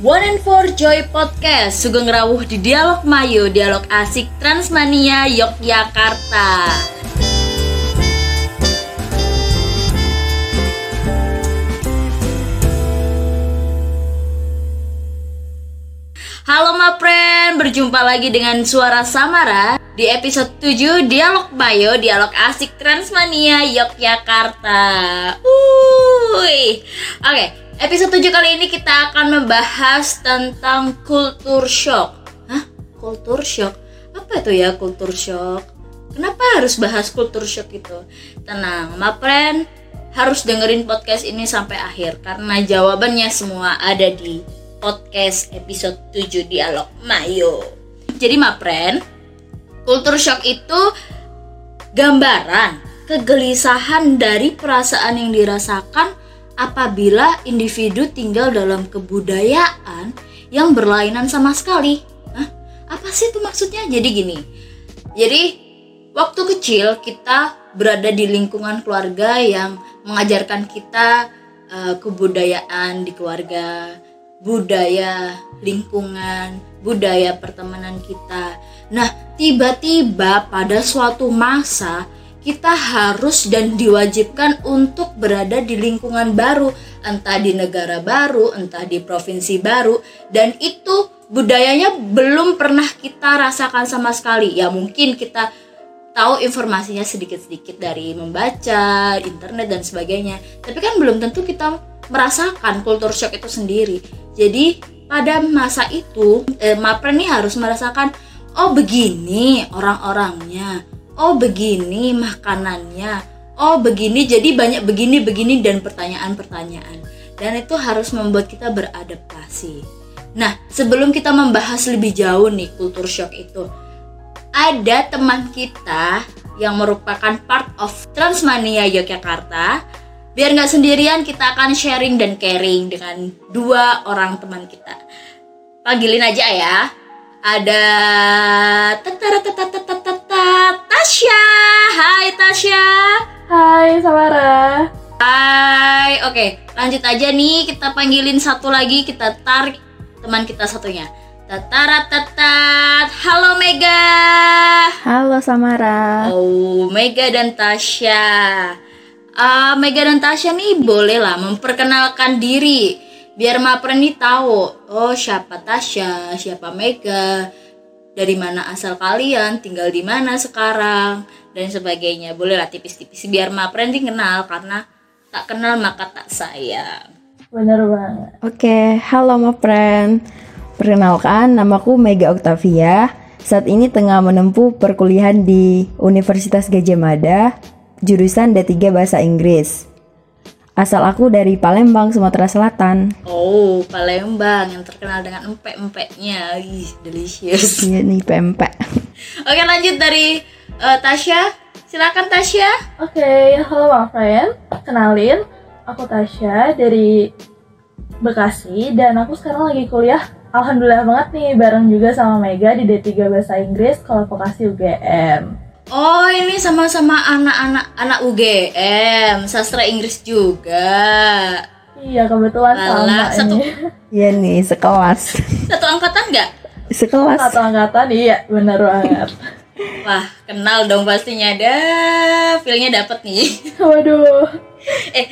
One and Four Joy Podcast. Sugeng rawuh di Dialog Mayu Dialog asik Transmania Yogyakarta. Halo Mapren, berjumpa lagi dengan Suara Samara di episode 7 Dialog Mayo, Dialog Asik Transmania Yogyakarta. Oke, episode 7 kali ini kita akan membahas tentang kultur shock. Hah? Kultur shock? Apa itu ya kultur shock? Kenapa harus bahas kultur shock itu? Tenang, Mapren harus dengerin podcast ini sampai akhir karena jawabannya semua ada di podcast episode 7 Dialog Mayo. Jadi Mapren, kultur shock itu gambaran kegelisahan dari perasaan yang dirasakan apabila individu tinggal dalam kebudayaan yang berlainan sama sekali. Hah? Apa sih itu maksudnya? Jadi gini. Jadi waktu kecil kita berada di lingkungan keluarga yang mengajarkan kita uh, kebudayaan di keluarga budaya lingkungan, budaya pertemanan kita. Nah, tiba-tiba pada suatu masa kita harus dan diwajibkan untuk berada di lingkungan baru, entah di negara baru, entah di provinsi baru, dan itu budayanya belum pernah kita rasakan sama sekali. Ya mungkin kita tahu informasinya sedikit-sedikit dari membaca, internet dan sebagainya. Tapi kan belum tentu kita merasakan kultur shock itu sendiri. Jadi pada masa itu eh, Mapren ini harus merasakan oh begini orang-orangnya, oh begini makanannya, oh begini jadi banyak begini begini dan pertanyaan-pertanyaan dan itu harus membuat kita beradaptasi. Nah sebelum kita membahas lebih jauh nih kultur shock itu ada teman kita yang merupakan part of Transmania Yogyakarta Biar nggak sendirian, kita akan sharing dan caring dengan dua orang teman kita. Panggilin aja ya. Ada tetara Tasya. Hai Tasya. Hai Samara. Hai. Oke, lanjut aja nih. Kita panggilin satu lagi. Kita tarik teman kita satunya. Tatara tatat. Halo Mega. Halo Samara. Oh, Mega dan Tasya uh, Mega dan Tasya nih boleh lah memperkenalkan diri biar Mapren nih tahu oh siapa Tasya, siapa Mega, dari mana asal kalian, tinggal di mana sekarang dan sebagainya. Boleh lah tipis-tipis biar Mapren nih kenal karena tak kenal maka tak sayang. Bener banget. Oke, halo Mapren. Perkenalkan, namaku Mega Octavia. Saat ini tengah menempuh perkuliahan di Universitas Gajah Mada jurusan D3 Bahasa Inggris. Asal aku dari Palembang, Sumatera Selatan. Oh, Palembang yang terkenal dengan empek-empeknya. Ih, delicious. Iya nih, pempek. Oke, lanjut dari uh, Tasya. Silakan Tasya. Oke, okay, halo my friend. Kenalin, aku Tasya dari Bekasi dan aku sekarang lagi kuliah Alhamdulillah banget nih bareng juga sama Mega di D3 Bahasa Inggris kalau vokasi UGM. Oh ini sama-sama anak-anak anak UGM sastra Inggris juga. Iya kebetulan Lala, sama satu. Iya nih sekelas. Satu angkatan nggak? Sekelas. Satu angkatan iya bener banget. Wah kenal dong pastinya ada feelnya dapet nih. Waduh. Eh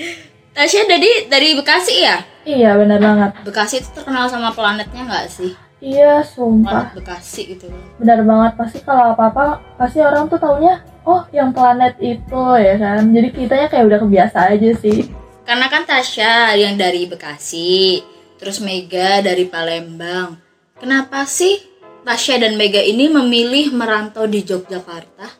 Tasya dari dari Bekasi ya? Iya bener banget. Bekasi itu terkenal sama planetnya nggak sih? Iya, sumpah. Planet Bekasi gitu. Benar banget, pasti kalau apa-apa pasti orang tuh taunya oh yang planet itu ya kan. Jadi kitanya kayak udah kebiasa aja sih. Karena kan Tasya yang dari Bekasi, terus Mega dari Palembang. Kenapa sih Tasya dan Mega ini memilih merantau di Yogyakarta?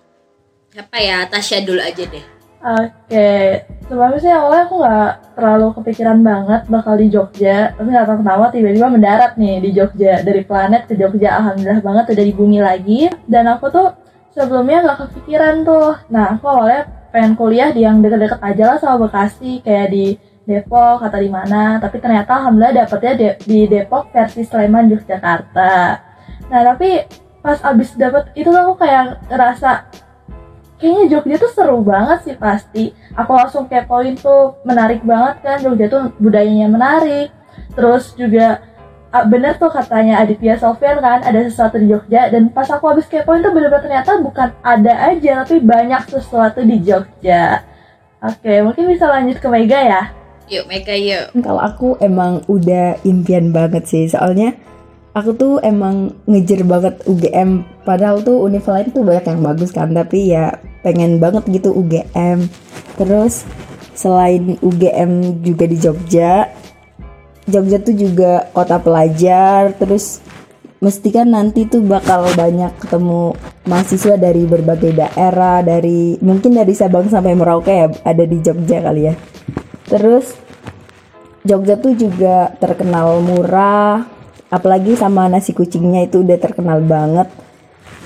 Siapa ya? Tasya dulu aja deh. Oke, sebelumnya sih awalnya aku nggak terlalu kepikiran banget bakal di Jogja, tapi nggak tahu kenapa tiba-tiba mendarat nih di Jogja dari planet ke Jogja, alhamdulillah banget udah di bumi lagi. Dan aku tuh sebelumnya nggak kepikiran tuh. Nah, aku awalnya pengen kuliah di yang deket-deket aja lah sama Bekasi, kayak di Depok atau di mana. Tapi ternyata alhamdulillah dapetnya di Depok versi Sleman Yogyakarta. Nah, tapi pas abis dapet itu tuh aku kayak ngerasa kayaknya Jogja tuh seru banget sih pasti aku langsung kepoin tuh menarik banget kan Jogja tuh budayanya menarik terus juga ah, bener tuh katanya Aditya Sofyan kan ada sesuatu di Jogja dan pas aku habis kepoin tuh bener-bener ternyata bukan ada aja tapi banyak sesuatu di Jogja. Oke, mungkin bisa lanjut ke Mega ya. Yuk Mega yuk. Kalau aku emang udah impian banget sih, soalnya aku tuh emang ngejer banget UGM. Padahal tuh univ lain tuh banyak yang bagus kan, tapi ya pengen banget gitu UGM. Terus selain UGM juga di Jogja, Jogja tuh juga kota pelajar. Terus mesti kan nanti tuh bakal banyak ketemu mahasiswa dari berbagai daerah, dari mungkin dari Sabang sampai Merauke ya ada di Jogja kali ya. Terus Jogja tuh juga terkenal murah, apalagi sama nasi kucingnya itu udah terkenal banget.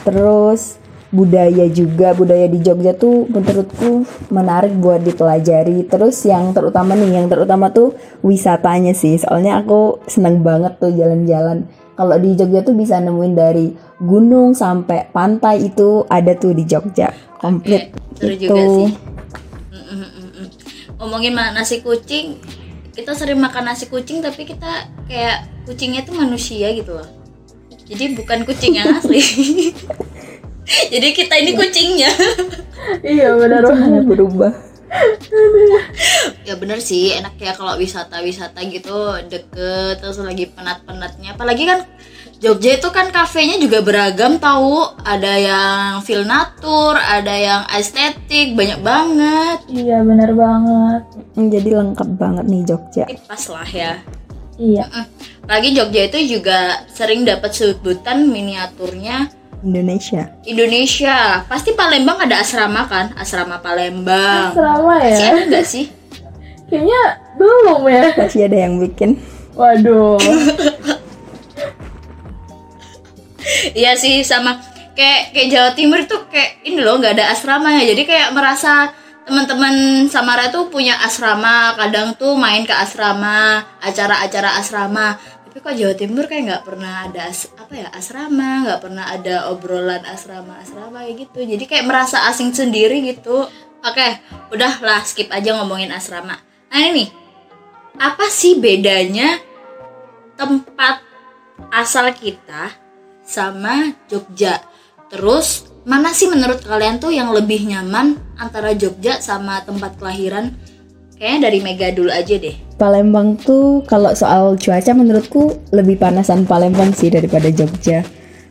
Terus budaya juga, budaya di Jogja tuh menurutku menarik buat dipelajari. Terus yang terutama nih, yang terutama tuh wisatanya sih. Soalnya aku seneng banget tuh jalan-jalan. Kalau di Jogja tuh bisa nemuin dari gunung sampai pantai itu ada tuh di Jogja. Komplit Oke, itu. juga sih. Ngomongin nasi kucing, kita sering makan nasi kucing tapi kita kayak kucingnya tuh manusia gitu loh. Jadi bukan kucing yang asli. Jadi kita ini kucingnya. Iya benar banget. berubah. ya bener sih, enak ya kalau wisata-wisata gitu deket terus lagi penat-penatnya. Apalagi kan Jogja itu kan kafenya juga beragam tahu. Ada yang feel natur, ada yang estetik, banyak banget. Iya benar banget. Jadi lengkap banget nih Jogja. Pas lah ya. Iya. Lagi Jogja itu juga sering dapat sebutan miniaturnya Indonesia. Indonesia. Pasti Palembang ada asrama kan? Asrama Palembang. Asrama Masih ya. ada nggak sih? Kayaknya belum ya. Masih ada yang bikin. Waduh. Iya sih sama kayak kayak Jawa Timur itu kayak ini loh nggak ada asrama ya. Jadi kayak merasa teman-teman Samara tuh punya asrama. Kadang tuh main ke asrama, acara-acara asrama. Tapi kok Jawa Timur kayak nggak pernah ada as- apa ya asrama, nggak pernah ada obrolan asrama-asrama kayak gitu. Jadi kayak merasa asing sendiri gitu. Oke, udah lah skip aja ngomongin asrama. Nah ini apa sih bedanya tempat asal kita sama Jogja. Terus mana sih menurut kalian tuh yang lebih nyaman antara Jogja sama tempat kelahiran? Kayaknya dari Mega dulu aja deh. Palembang tuh kalau soal cuaca menurutku lebih panasan Palembang sih daripada Jogja.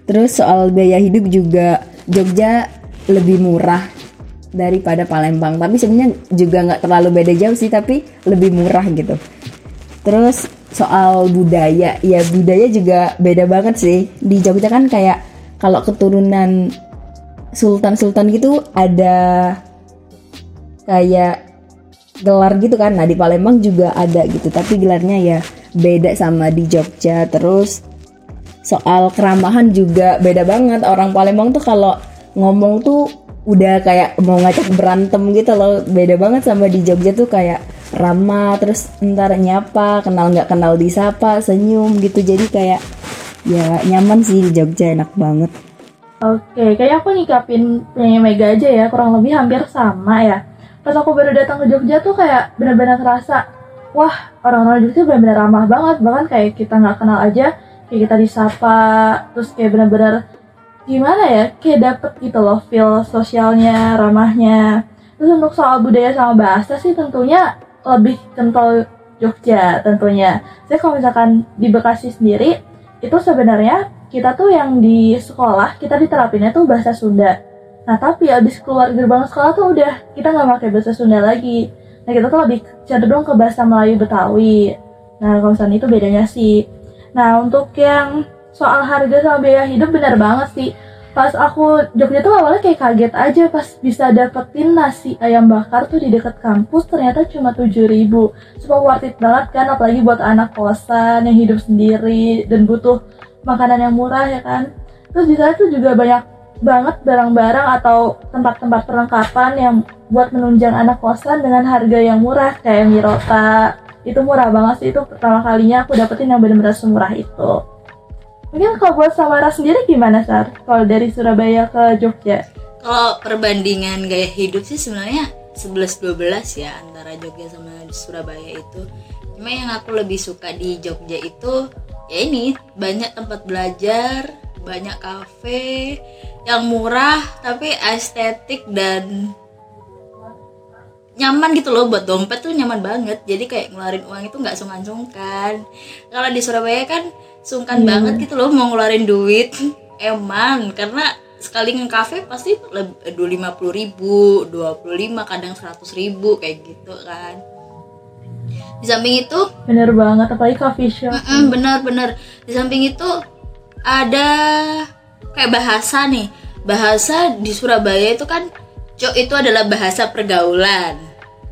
Terus soal biaya hidup juga Jogja lebih murah daripada Palembang. Tapi sebenarnya juga nggak terlalu beda jauh sih, tapi lebih murah gitu. Terus soal budaya, ya budaya juga beda banget sih. Di Jogja kan kayak kalau keturunan sultan-sultan gitu ada kayak gelar gitu kan. Nah, di Palembang juga ada gitu, tapi gelarnya ya beda sama di Jogja. Terus soal keramahan juga beda banget. Orang Palembang tuh kalau ngomong tuh udah kayak mau ngajak berantem gitu loh. Beda banget sama di Jogja tuh kayak ramah terus ntar nyapa kenal nggak kenal disapa senyum gitu jadi kayak ya nyaman sih di Jogja enak banget Oke, kayaknya aku nyikapin punya Mega aja ya, kurang lebih hampir sama ya. Pas aku baru datang ke Jogja tuh kayak benar-benar kerasa, wah orang-orang Jogja benar-benar ramah banget, bahkan kayak kita nggak kenal aja, kayak kita disapa, terus kayak benar-benar gimana ya, kayak dapet gitu loh feel sosialnya, ramahnya. Terus untuk soal budaya sama bahasa sih tentunya lebih kental Jogja tentunya. Saya kalau misalkan di Bekasi sendiri, itu sebenarnya kita tuh yang di sekolah kita diterapinnya tuh bahasa Sunda. Nah tapi abis keluar gerbang sekolah tuh udah kita nggak pakai bahasa Sunda lagi. Nah kita tuh lebih cenderung ke bahasa Melayu Betawi. Nah kalau misalnya itu bedanya sih. Nah untuk yang soal harga sama biaya hidup benar banget sih. Pas aku Jogja tuh awalnya kayak kaget aja pas bisa dapetin nasi ayam bakar tuh di dekat kampus ternyata cuma 7000 ribu. Semua worth it banget kan apalagi buat anak kosan yang hidup sendiri dan butuh makanan yang murah ya kan. Terus di sana tuh juga banyak banget barang-barang atau tempat-tempat perlengkapan yang buat menunjang anak kosan dengan harga yang murah kayak Mirota. Itu murah banget sih itu pertama kalinya aku dapetin yang benar-benar semurah itu. Mungkin kalau buat Samara sendiri gimana Sar? Kalau dari Surabaya ke Jogja? Kalau perbandingan gaya hidup sih sebenarnya 11-12 ya antara Jogja sama Surabaya itu. Cuma yang aku lebih suka di Jogja itu ya ini banyak tempat belajar banyak kafe yang murah tapi estetik dan nyaman gitu loh buat dompet tuh nyaman banget jadi kayak ngeluarin uang itu nggak sungkan-sungkan kalau di Surabaya kan sungkan banget gitu loh mau ngeluarin duit. Emang karena sekali nge-cafe pasti dua lima puluh ribu dua puluh lima kadang seratus ribu kayak gitu kan. Di samping itu bener banget apalagi coffee shop. Mm-mm, bener-bener di samping itu ada kayak bahasa nih. Bahasa di Surabaya itu kan cok itu adalah bahasa pergaulan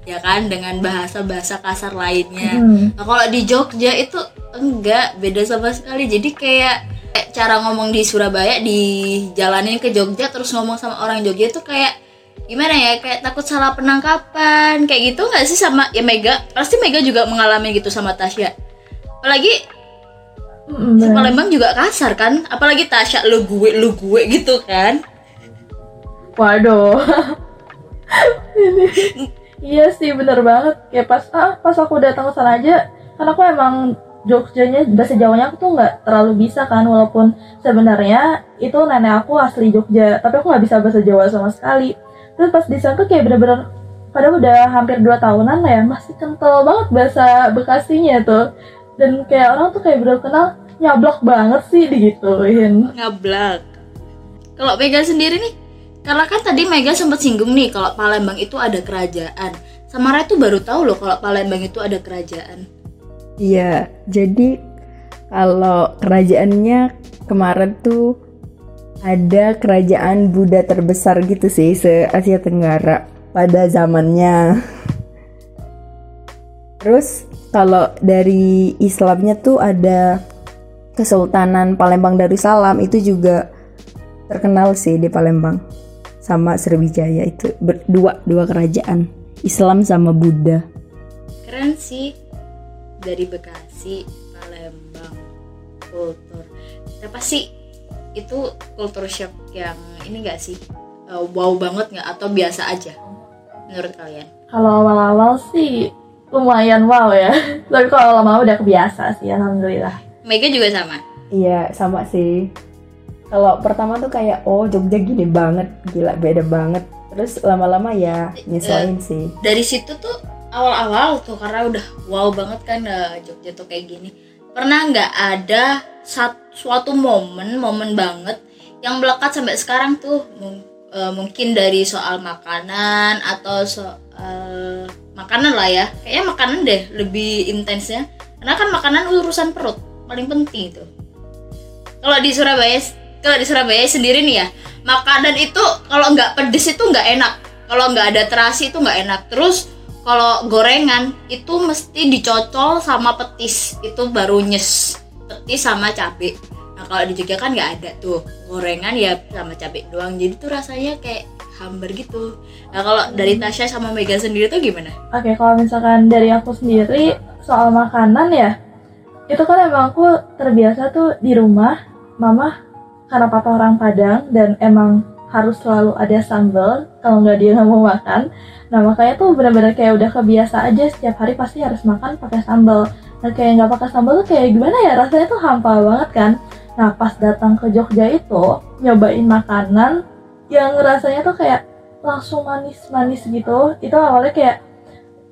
ya kan? Dengan bahasa-bahasa kasar lainnya. Hmm. nah, kalau di Jogja itu enggak beda sama sekali jadi kayak kayak cara ngomong di Surabaya dijalanin ke Jogja terus ngomong sama orang Jogja itu kayak gimana ya kayak takut salah penangkapan kayak gitu nggak sih sama ya Mega pasti Mega juga mengalami gitu sama Tasya apalagi Mm. Palembang juga kasar kan apalagi Tasya lu gue lu gue gitu kan Waduh. Iya sih bener banget. Kayak pas ah pas aku datang ke sana aja, karena aku emang Jogjanya bahasa Jawanya aku tuh nggak terlalu bisa kan walaupun sebenarnya itu nenek aku asli Jogja tapi aku nggak bisa bahasa Jawa sama sekali. Terus pas di sana tuh kayak bener-bener padahal udah hampir dua tahunan lah ya masih kental banget bahasa Bekasinya tuh. Dan kayak orang tuh kayak bener kenal nyablak banget sih digituin. Ngablak kalau Mega sendiri nih karena kan tadi Mega sempat singgung nih kalau Palembang itu ada kerajaan. Samara tuh baru tahu loh kalau Palembang itu ada kerajaan Iya, jadi kalau kerajaannya kemarin tuh ada kerajaan Buddha terbesar gitu sih se Asia Tenggara pada zamannya. Terus kalau dari Islamnya tuh ada Kesultanan Palembang Darussalam itu juga terkenal sih di Palembang sama Sriwijaya itu berdua dua kerajaan Islam sama Buddha. keren sih dari Bekasi Palembang kultur apa sih itu kultur shock yang ini gak sih Eh, wow banget nggak atau biasa aja menurut kalian Kalau awal-awal sih lumayan wow ya. Tapi kalau lama udah kebiasa sih, alhamdulillah. Mega juga sama Iya sama sih. Kalau pertama tuh kayak oh Jogja gini banget, gila beda banget. Terus lama-lama ya nyesuaiin sih. dari situ tuh awal-awal tuh karena udah wow banget kan eh, Jogja tuh kayak gini. Pernah nggak ada suatu momen momen banget yang melekat sampai sekarang tuh? Eh, mungkin dari soal makanan atau soal makanan lah ya. Kayaknya makanan deh lebih intensnya. Karena kan makanan urusan perut paling penting itu. Kalau di Surabaya kalau di Surabaya sendiri nih ya makanan itu kalau nggak pedes itu nggak enak. Kalau nggak ada terasi itu nggak enak. Terus kalau gorengan itu mesti dicocol sama petis. Itu baru nyes. Petis sama cabe. Nah kalau di Jogja kan nggak ada tuh. Gorengan ya sama cabe doang. Jadi tuh rasanya kayak hambar gitu. Nah kalau dari Tasya sama Mega sendiri tuh gimana? Oke, kalau misalkan dari aku sendiri soal makanan ya, itu kan emang aku terbiasa tuh di rumah, mama karena papa orang Padang dan emang harus selalu ada sambal kalau nggak dia nggak mau makan. Nah makanya tuh benar-benar kayak udah kebiasa aja setiap hari pasti harus makan pakai sambal. Nah kayak nggak pakai sambal tuh kayak gimana ya rasanya tuh hampa banget kan. Nah pas datang ke Jogja itu nyobain makanan yang rasanya tuh kayak langsung manis-manis gitu. Itu awalnya kayak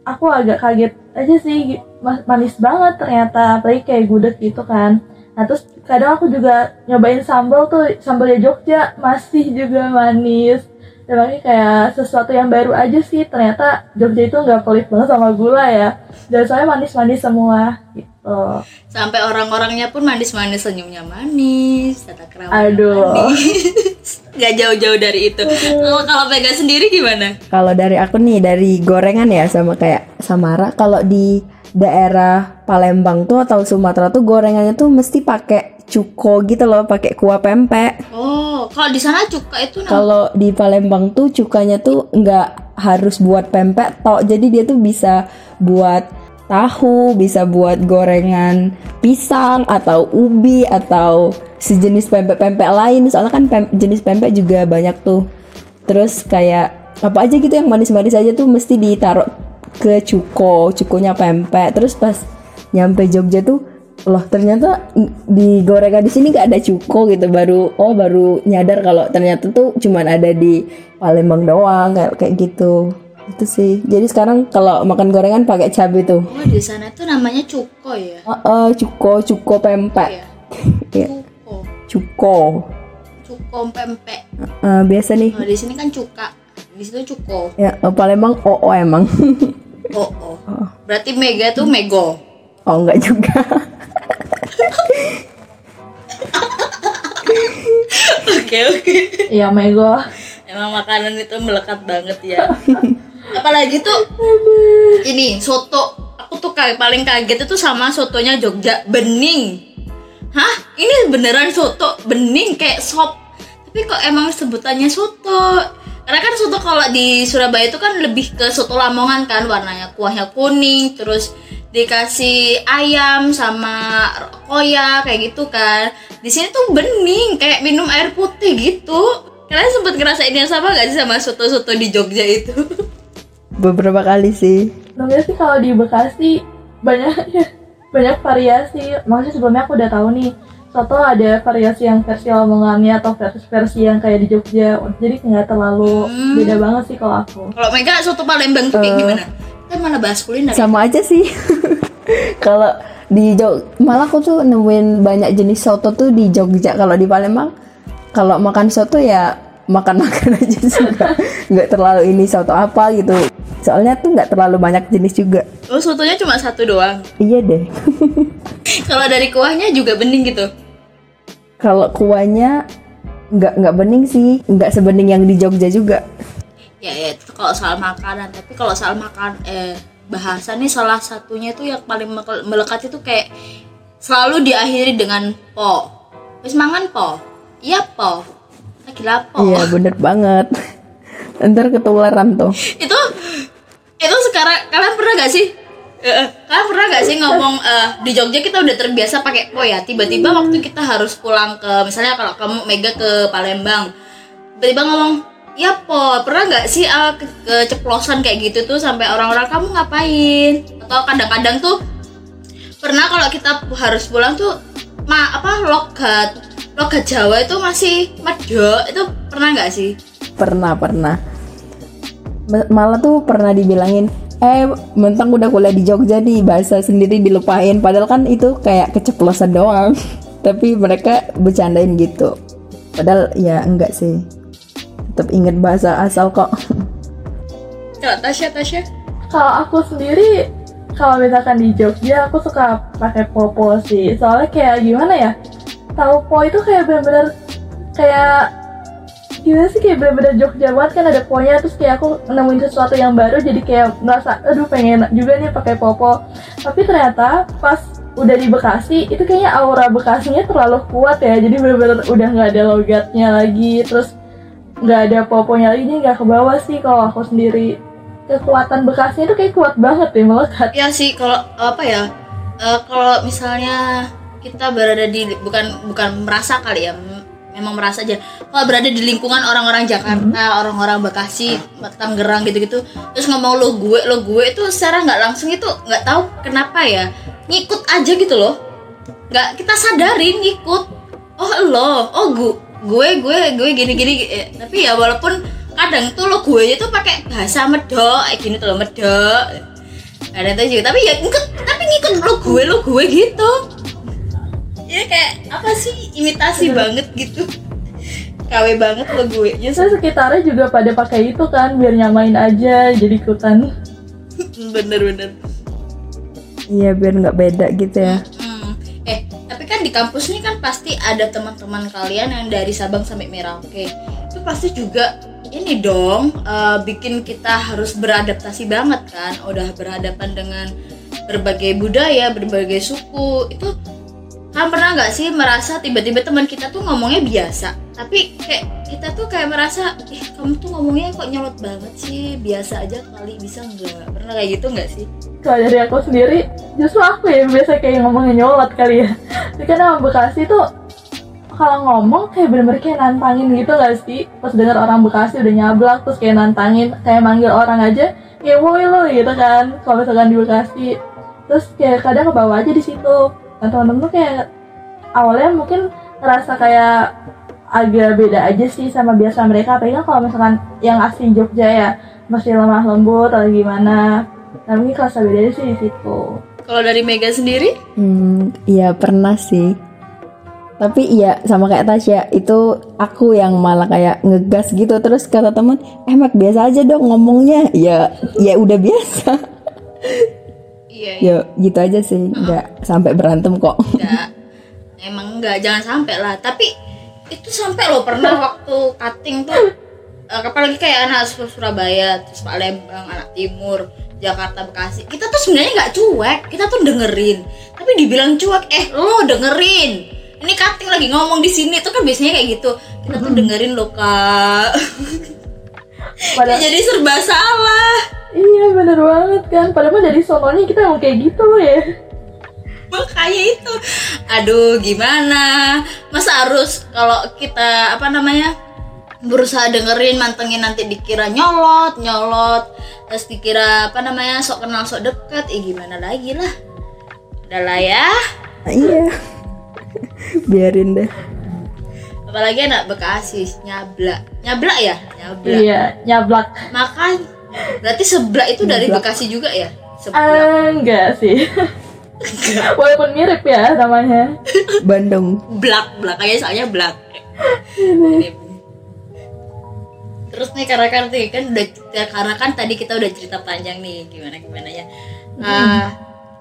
aku agak kaget aja sih ma- manis banget ternyata apalagi kayak gudeg gitu kan nah terus kadang aku juga nyobain sambal tuh sambalnya Jogja masih juga manis dan makanya kayak sesuatu yang baru aja sih ternyata Jogja itu nggak pelit banget sama gula ya dan soalnya manis-manis semua gitu sampai orang-orangnya pun manis-manis senyumnya manis tata kerama Aduh. manis nggak jauh-jauh dari itu kalau kalau Mega sendiri gimana Kalau dari aku nih dari gorengan ya sama kayak Samara. Kalau di daerah Palembang tuh atau Sumatera tuh gorengannya tuh mesti pakai cuko gitu loh, pakai kuah pempek. oh kalau di sana cuka itu Kalau di Palembang tuh cukanya tuh nggak harus buat pempek tok, jadi dia tuh bisa buat tahu, bisa buat gorengan pisang atau ubi atau sejenis pempek-pempek lain. Soalnya kan pem- jenis pempek juga banyak tuh. Terus kayak apa aja gitu yang manis-manis aja tuh mesti ditaruh ke cuko, cukonya pempek. Terus pas nyampe Jogja tuh loh ternyata di gorengan di sini gak ada cuko gitu baru oh baru nyadar kalau ternyata tuh cuman ada di Palembang doang kayak kayak gitu itu sih jadi sekarang kalau makan gorengan pakai cabai tuh Oh di sana tuh namanya cuko ya? Eh, eh, cuko cuko pempek Iya. Iya. Cuko, cuko cuko pempek. Eh, biasa nih Oh di sini kan cuka, di situ cuko. ya eh, Palembang oo emang Oh oh. Berarti mega tuh mego. oh enggak juga Oke oke. Iya Mego. Emang makanan itu melekat banget ya. Apalagi tuh ini soto. Aku tuh kayak paling kaget itu sama sotonya Jogja bening. Hah? Ini beneran soto bening kayak sop. Tapi kok emang sebutannya soto? Karena kan soto kalau di Surabaya itu kan lebih ke soto Lamongan kan warnanya kuahnya kuning terus dikasih ayam sama koya kayak gitu kan. Di sini tuh bening kayak minum air putih gitu. Kalian sempet ngerasain yang sama gak sih sama soto-soto di Jogja itu? beberapa kali sih Sebenarnya sih kalau di Bekasi banyak banyak variasi. Maksudnya sebelumnya aku udah tahu nih soto ada variasi yang versi Lamongannya atau versi versi yang kayak di Jogja. Jadi nggak terlalu Hmm. beda banget sih kalau aku. Kalau Mega soto Palembang tuh kayak Eh. gimana? Kan mana bahas kuliner. ya? sama aja sih kalau di Jog malah aku tuh nemuin banyak jenis soto tuh di Jogja kalau di Palembang kalau makan soto ya makan-makan aja sih nggak terlalu ini soto apa gitu soalnya tuh nggak terlalu banyak jenis juga Oh, sotonya cuma satu doang. iya deh Kalau dari kuahnya juga bening gitu. kalau kuahnya nggak nggak bening sih nggak sebening yang di Jogja juga Ya, ya itu kalau soal makanan. Tapi kalau soal makan eh bahasa nih salah satunya itu yang paling mele- melekat itu kayak selalu diakhiri dengan po. Wis mangan po. Iya po. Lagi lapo. iya bener banget ntar ketularan tuh itu itu sekarang kalian pernah gak sih Eh, eh, kalian pernah gak sih ngomong eh, di Jogja kita udah terbiasa pakai po ya tiba-tiba waktu kita harus pulang ke misalnya kalau kamu Mega ke Palembang tiba-tiba ngomong ya po pernah nggak sih eh, ke- keceplosan kayak gitu tuh sampai orang-orang kamu ngapain? Atau kadang-kadang tuh pernah kalau kita harus pulang tuh ma apa logat logat Jawa itu masih medok itu pernah nggak sih? Pernah pernah. Ma- malah tuh pernah dibilangin eh mentang udah kuliah di Jogja nih bahasa sendiri dilupain. Padahal kan itu kayak keceplosan doang. Tapi mereka bercandain gitu. Padahal ya enggak sih tetap inget bahasa asal kok kalau Tasya Tasya Kalau aku sendiri kalau misalkan di Jogja aku suka pakai popo sih. Soalnya kayak gimana ya? Tahu po itu kayak bener-bener kayak gimana sih kayak bener-bener Jogja banget kan ada ponya terus kayak aku nemuin sesuatu yang baru jadi kayak merasa aduh pengen juga nih pakai popo. Tapi ternyata pas udah di Bekasi itu kayaknya aura Bekasinya terlalu kuat ya jadi bener-bener udah nggak ada logatnya lagi terus nggak ada poponya lagi jadi nggak ke bawah sih kalau aku sendiri. Kekuatan bekasnya itu kayak kuat banget ya melekat Ya sih kalau apa ya eh, kalau misalnya kita berada di bukan bukan merasa kali ya memang merasa aja. Kalau berada di lingkungan orang-orang Jakarta orang-orang Bekasi Tangerang gitu-gitu terus ngomong lo gue lo gue itu secara nggak langsung itu nggak tahu kenapa ya ngikut aja gitu loh. Nggak kita sadarin ngikut. Oh lo oh gue gue gue gue gini gini eh, tapi ya walaupun kadang tuh lo gue itu pakai bahasa medok kayak gini tuh lo medok. Ada tahu juga tapi ya ngikut tapi ngikut lo gue lo gue gitu. Ya kayak apa sih imitasi banget gitu. KW banget lo gue nya saya sekitarnya juga pada pakai itu kan biar nyamain aja jadi ikutan. Bener-bener iya biar nggak beda gitu ya kan di kampus ini kan pasti ada teman-teman kalian yang dari Sabang sampai Merauke. Itu pasti juga ini dong eh, bikin kita harus beradaptasi banget kan. Udah berhadapan dengan berbagai budaya, berbagai suku. Itu kan pernah nggak sih merasa tiba-tiba teman kita tuh ngomongnya biasa, tapi kayak kita tuh kayak merasa, ih kamu tuh ngomongnya kok nyolot banget sih, biasa aja kali bisa nggak? Pernah kayak gitu nggak sih? kalau dari aku sendiri justru aku ya yang biasa kayak ngomongnya nyolot kali ya. Emang Bekasi tuh kalau ngomong kayak bener-bener kayak nantangin gitu gak sih? Pas denger orang Bekasi udah nyablak terus kayak nantangin kayak manggil orang aja kayak woi lo gitu kan kalau misalkan di Bekasi. Terus kayak kadang ke bawah aja di situ. Nah teman-teman tuh kayak awalnya mungkin ngerasa kayak agak beda aja sih sama biasa mereka apalagi kalau misalkan yang asli Jogja ya masih lemah lembut atau gimana nah mungkin kerasa beda sih di situ Kalau dari Mega sendiri? Hmm, iya pernah sih. Tapi iya sama kayak Tasya itu aku yang malah kayak ngegas gitu terus kata teman, eh Mak biasa aja dong ngomongnya. Ya ya udah biasa. Iya, ya gitu aja sih, nggak sampai berantem kok. enggak. Emang enggak, jangan sampai lah. Tapi itu sampai loh pernah waktu cutting tuh eh, apalagi kayak anak Sur- Surabaya, terus Palembang, anak Timur, Jakarta, Bekasi. Kita tuh sebenarnya nggak cuek, kita tuh dengerin. Tapi dibilang cuek, eh lo dengerin. Ini cutting lagi ngomong di sini tuh kan biasanya kayak gitu. Kita tuh dengerin loh kak. padahal Jadi serba salah. iya bener banget kan padahal dari sononya kita emang kayak gitu ya makanya itu aduh gimana masa harus kalau kita apa namanya berusaha dengerin mantengin nanti dikira nyolot nyolot terus dikira apa namanya sok kenal sok deket eh gimana lagi lah udah lah ya Nah, iya. Biarin deh. Apalagi anak Bekasi nyablak nyablak ya nyablak iya nyablak makanya Berarti seblak itu dari Seblak. Bekasi juga ya? Seblak. Ah, enggak sih. Walaupun mirip ya namanya. Bandung. Blak, blak aja soalnya blak. Terus nih karena kan nih, kan udah ya, karena kan tadi kita udah cerita panjang nih gimana gimana ya. Nah,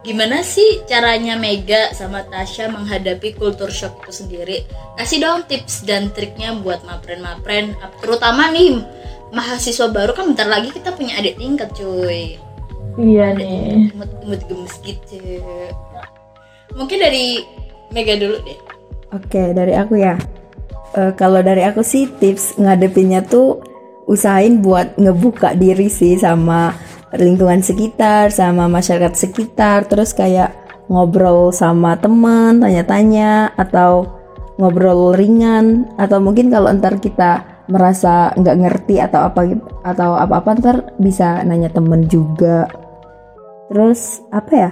gimana sih caranya Mega sama Tasya menghadapi kultur shock itu sendiri? Kasih dong tips dan triknya buat mapren-mapren, terutama nih mahasiswa baru kan bentar lagi kita punya adik tingkat cuy. Iya nih. imut-imut gemes gitu mungkin dari Mega dulu deh Oke, dari aku ya. Eh, kalau dari aku sih tips ngadepinnya tuh usahain buat ngebuka diri sih sama lingkungan sekitar, sama masyarakat sekitar, terus kayak ngobrol sama teman, tanya-tanya atau ngobrol ringan atau mungkin kalau ntar kita merasa nggak ngerti atau apa gitu- atau apa-apa ntar bisa nanya temen juga. Terus apa ya?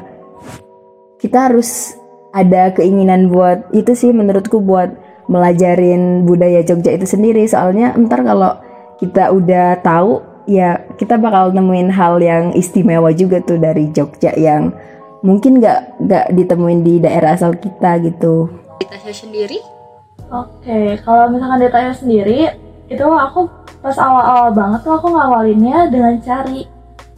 kita harus ada keinginan buat itu sih menurutku buat melajarin budaya Jogja itu sendiri. Soalnya ntar kalau kita udah tahu ya kita bakal nemuin hal yang istimewa juga tuh dari Jogja yang mungkin nggak nggak ditemuin di daerah asal kita gitu. Tasya sendiri? Oke, kalau misalkan ditanya sendiri, itu aku pas awal-awal banget tuh aku ngawalinnya dengan cari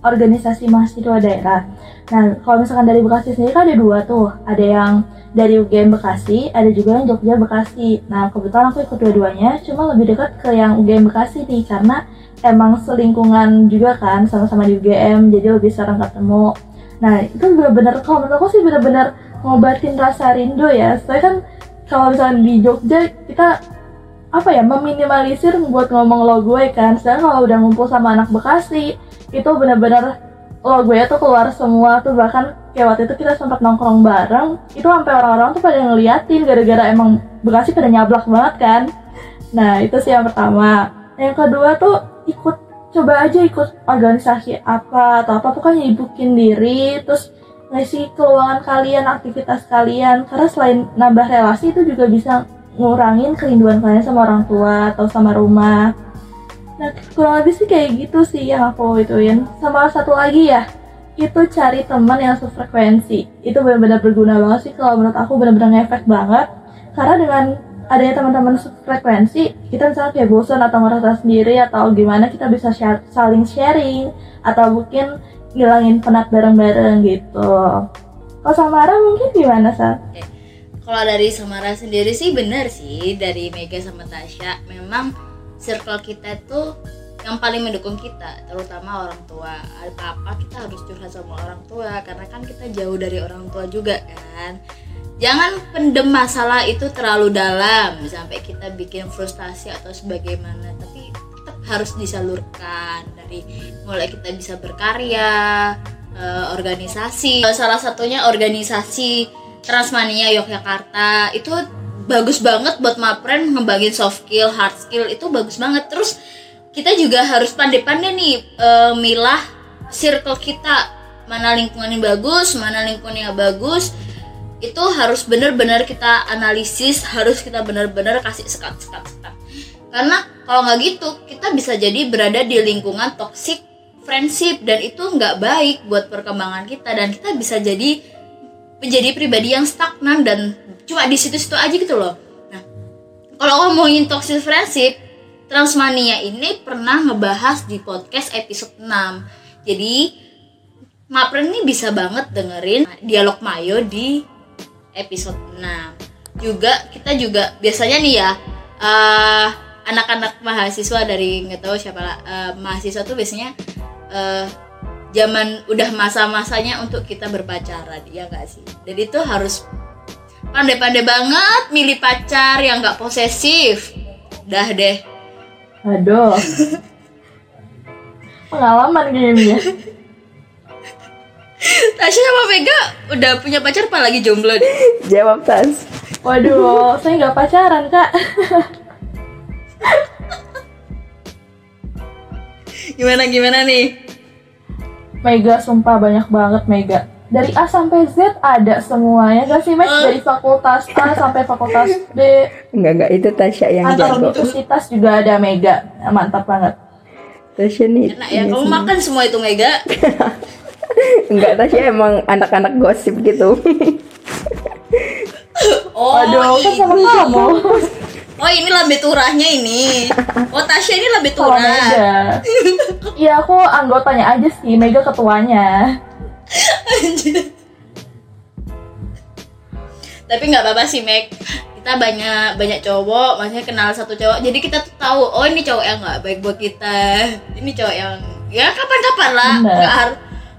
organisasi mahasiswa daerah. Nah, kalau misalkan dari Bekasi sendiri kan ada dua tuh, ada yang dari UGM Bekasi, ada juga yang Jogja Bekasi. Nah, kebetulan aku ikut dua-duanya, cuma lebih dekat ke yang UGM Bekasi nih, karena emang selingkungan juga kan, sama-sama di UGM, jadi lebih sering ketemu. Nah, itu bener-bener, kalau menurut aku sih bener-bener ngobatin rasa rindu ya. Soalnya kan kalau misalnya di Jogja kita apa ya meminimalisir buat ngomong lo gue kan sedangkan kalau udah ngumpul sama anak Bekasi itu bener-bener lo gue tuh keluar semua tuh bahkan kayak waktu itu kita sempat nongkrong bareng itu sampai orang-orang tuh pada ngeliatin gara-gara emang Bekasi pada nyablak banget kan. Nah itu sih yang pertama. Yang kedua tuh ikut coba aja ikut organisasi apa atau apa pokoknya ibukin diri terus ngisi keuangan kalian, aktivitas kalian. Karena selain nambah relasi itu juga bisa ngurangin kerinduan kalian sama orang tua atau sama rumah. Nah, kurang lebih sih kayak gitu sih yang aku ituin. Sama satu lagi ya, itu cari teman yang sefrekuensi. Itu benar-benar berguna banget sih kalau menurut aku benar-benar ngefek banget. Karena dengan adanya teman-teman sefrekuensi, kita misalnya kayak bosan atau ngerasa sendiri atau gimana kita bisa share- saling sharing atau mungkin ngilangin penat bareng-bareng gitu. Kalau Samara mungkin gimana, Sa? kalau dari Samara sendiri sih bener sih dari Mega sama Tasya memang circle kita itu yang paling mendukung kita terutama orang tua. Apa-apa kita harus curhat sama orang tua karena kan kita jauh dari orang tua juga kan. Jangan pendem masalah itu terlalu dalam sampai kita bikin frustasi atau sebagaimana tapi tetap harus disalurkan. Dari mulai kita bisa berkarya eh, organisasi. Salah satunya organisasi Transmania Yogyakarta itu bagus banget buat mapren ngembangin soft skill, hard skill itu bagus banget. Terus kita juga harus pandai-pandai nih eh, milah circle kita mana lingkungan yang bagus, mana lingkungan yang bagus. itu harus bener-bener kita analisis harus kita bener-bener kasih sekat sekat sekat karena kalau nggak gitu kita bisa jadi berada di lingkungan toxic friendship dan itu nggak baik buat perkembangan kita dan kita bisa jadi menjadi pribadi yang stagnan dan cuma di situ-situ aja gitu loh. Nah kalau ngomongin toxic friendship Transmania ini pernah ngebahas di podcast episode 6 jadi Mapren ini bisa banget dengerin dialog Mayo di episode 6 juga kita juga biasanya nih ya uh, anak-anak mahasiswa dari nggak tahu siapa lah uh, mahasiswa tuh biasanya uh, zaman udah masa-masanya untuk kita berpacaran ya nggak sih jadi itu harus pandai-pandai banget milih pacar yang nggak posesif dah deh aduh pengalaman gini ya Tasya sama Vega udah punya pacar apa lagi jomblo deh? Jawab Tas. Waduh, saya nggak pacaran kak. gimana gimana nih? Mega sumpah banyak banget Mega. Dari A sampai Z ada semuanya gak sih? Uh. Dari fakultas A sampai fakultas B. Enggak enggak itu Tasya yang Antar jago. universitas juga ada Mega. Mantap banget. Tasya nih. Enak ya, kamu sih. makan semua itu Mega. Enggak Tasya emang anak-anak gosip gitu. Oh, Waduh, kan sama kamu. Oh, ini lambe turahnya ini. Oh, Tasya ini lambe Sama turah. Iya aku anggotanya aja sih, Mega ketuanya. Tapi nggak apa-apa sih, Meg. Kita banyak banyak cowok, maksudnya kenal satu cowok. Jadi kita tuh tahu, oh ini cowok yang nggak baik buat kita. Ini cowok yang ya kapan-kapan lah. Nggak harus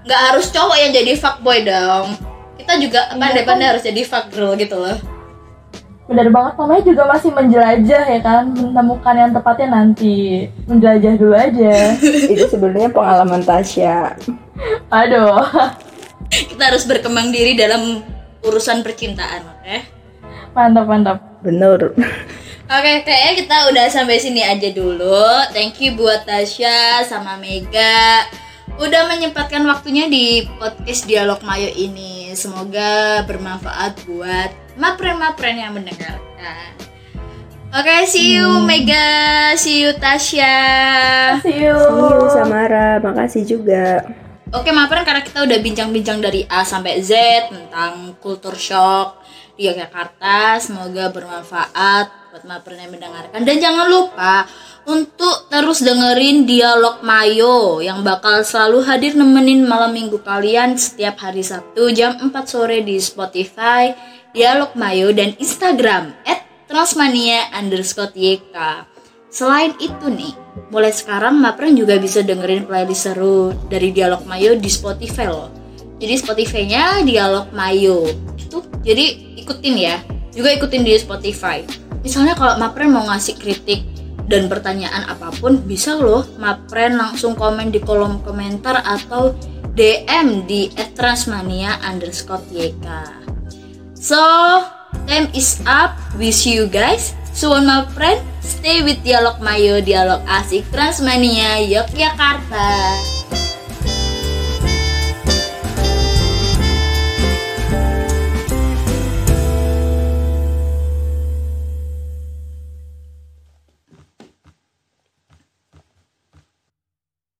nggak harus cowok yang jadi fuckboy dong. Kita juga Iya, pandai-pandai kan? harus jadi fuck girl gitu loh. Benar banget namanya juga masih menjelajah ya kan, menemukan yang tepatnya nanti. Menjelajah dulu aja. itu sebenarnya pengalaman Tasya. Aduh. Kita harus berkembang diri dalam urusan percintaan, oke? Mantap, mantap. Bener. Oke, kayaknya kita udah sampai sini aja dulu. Thank you buat Tasya sama Mega udah menyempatkan waktunya di podcast Dialog Mayo ini. Semoga bermanfaat buat mapren-mapren yang mendengarkan. Oke, see you Mega, see you Tasya. See you. See you Samara, makasih juga. Oke, Mapren karena kita udah bincang-bincang dari A sampai Z tentang kultur shock di Yogyakarta. Semoga bermanfaat buat Mapren yang mendengarkan. Dan jangan lupa untuk terus dengerin Dialog Mayo yang bakal selalu hadir nemenin malam minggu kalian setiap hari Sabtu jam 4 sore di Spotify, Dialog Mayo, dan Instagram at Transmania underscore. Selain itu nih, mulai sekarang Mapren juga bisa dengerin playlist seru dari Dialog Mayo di Spotify loh. Jadi Spotify-nya Dialog Mayo. Itu jadi ikutin ya. Juga ikutin di Spotify. Misalnya kalau Mapren mau ngasih kritik dan pertanyaan apa pun bisa loh Mapren langsung komen di kolom komentar atau DM di @transmania underscore YK. So, time is up. Wish you guys. Suwon my friend, stay with Dialog Mayo, Dialog Asik Transmania, Yogyakarta.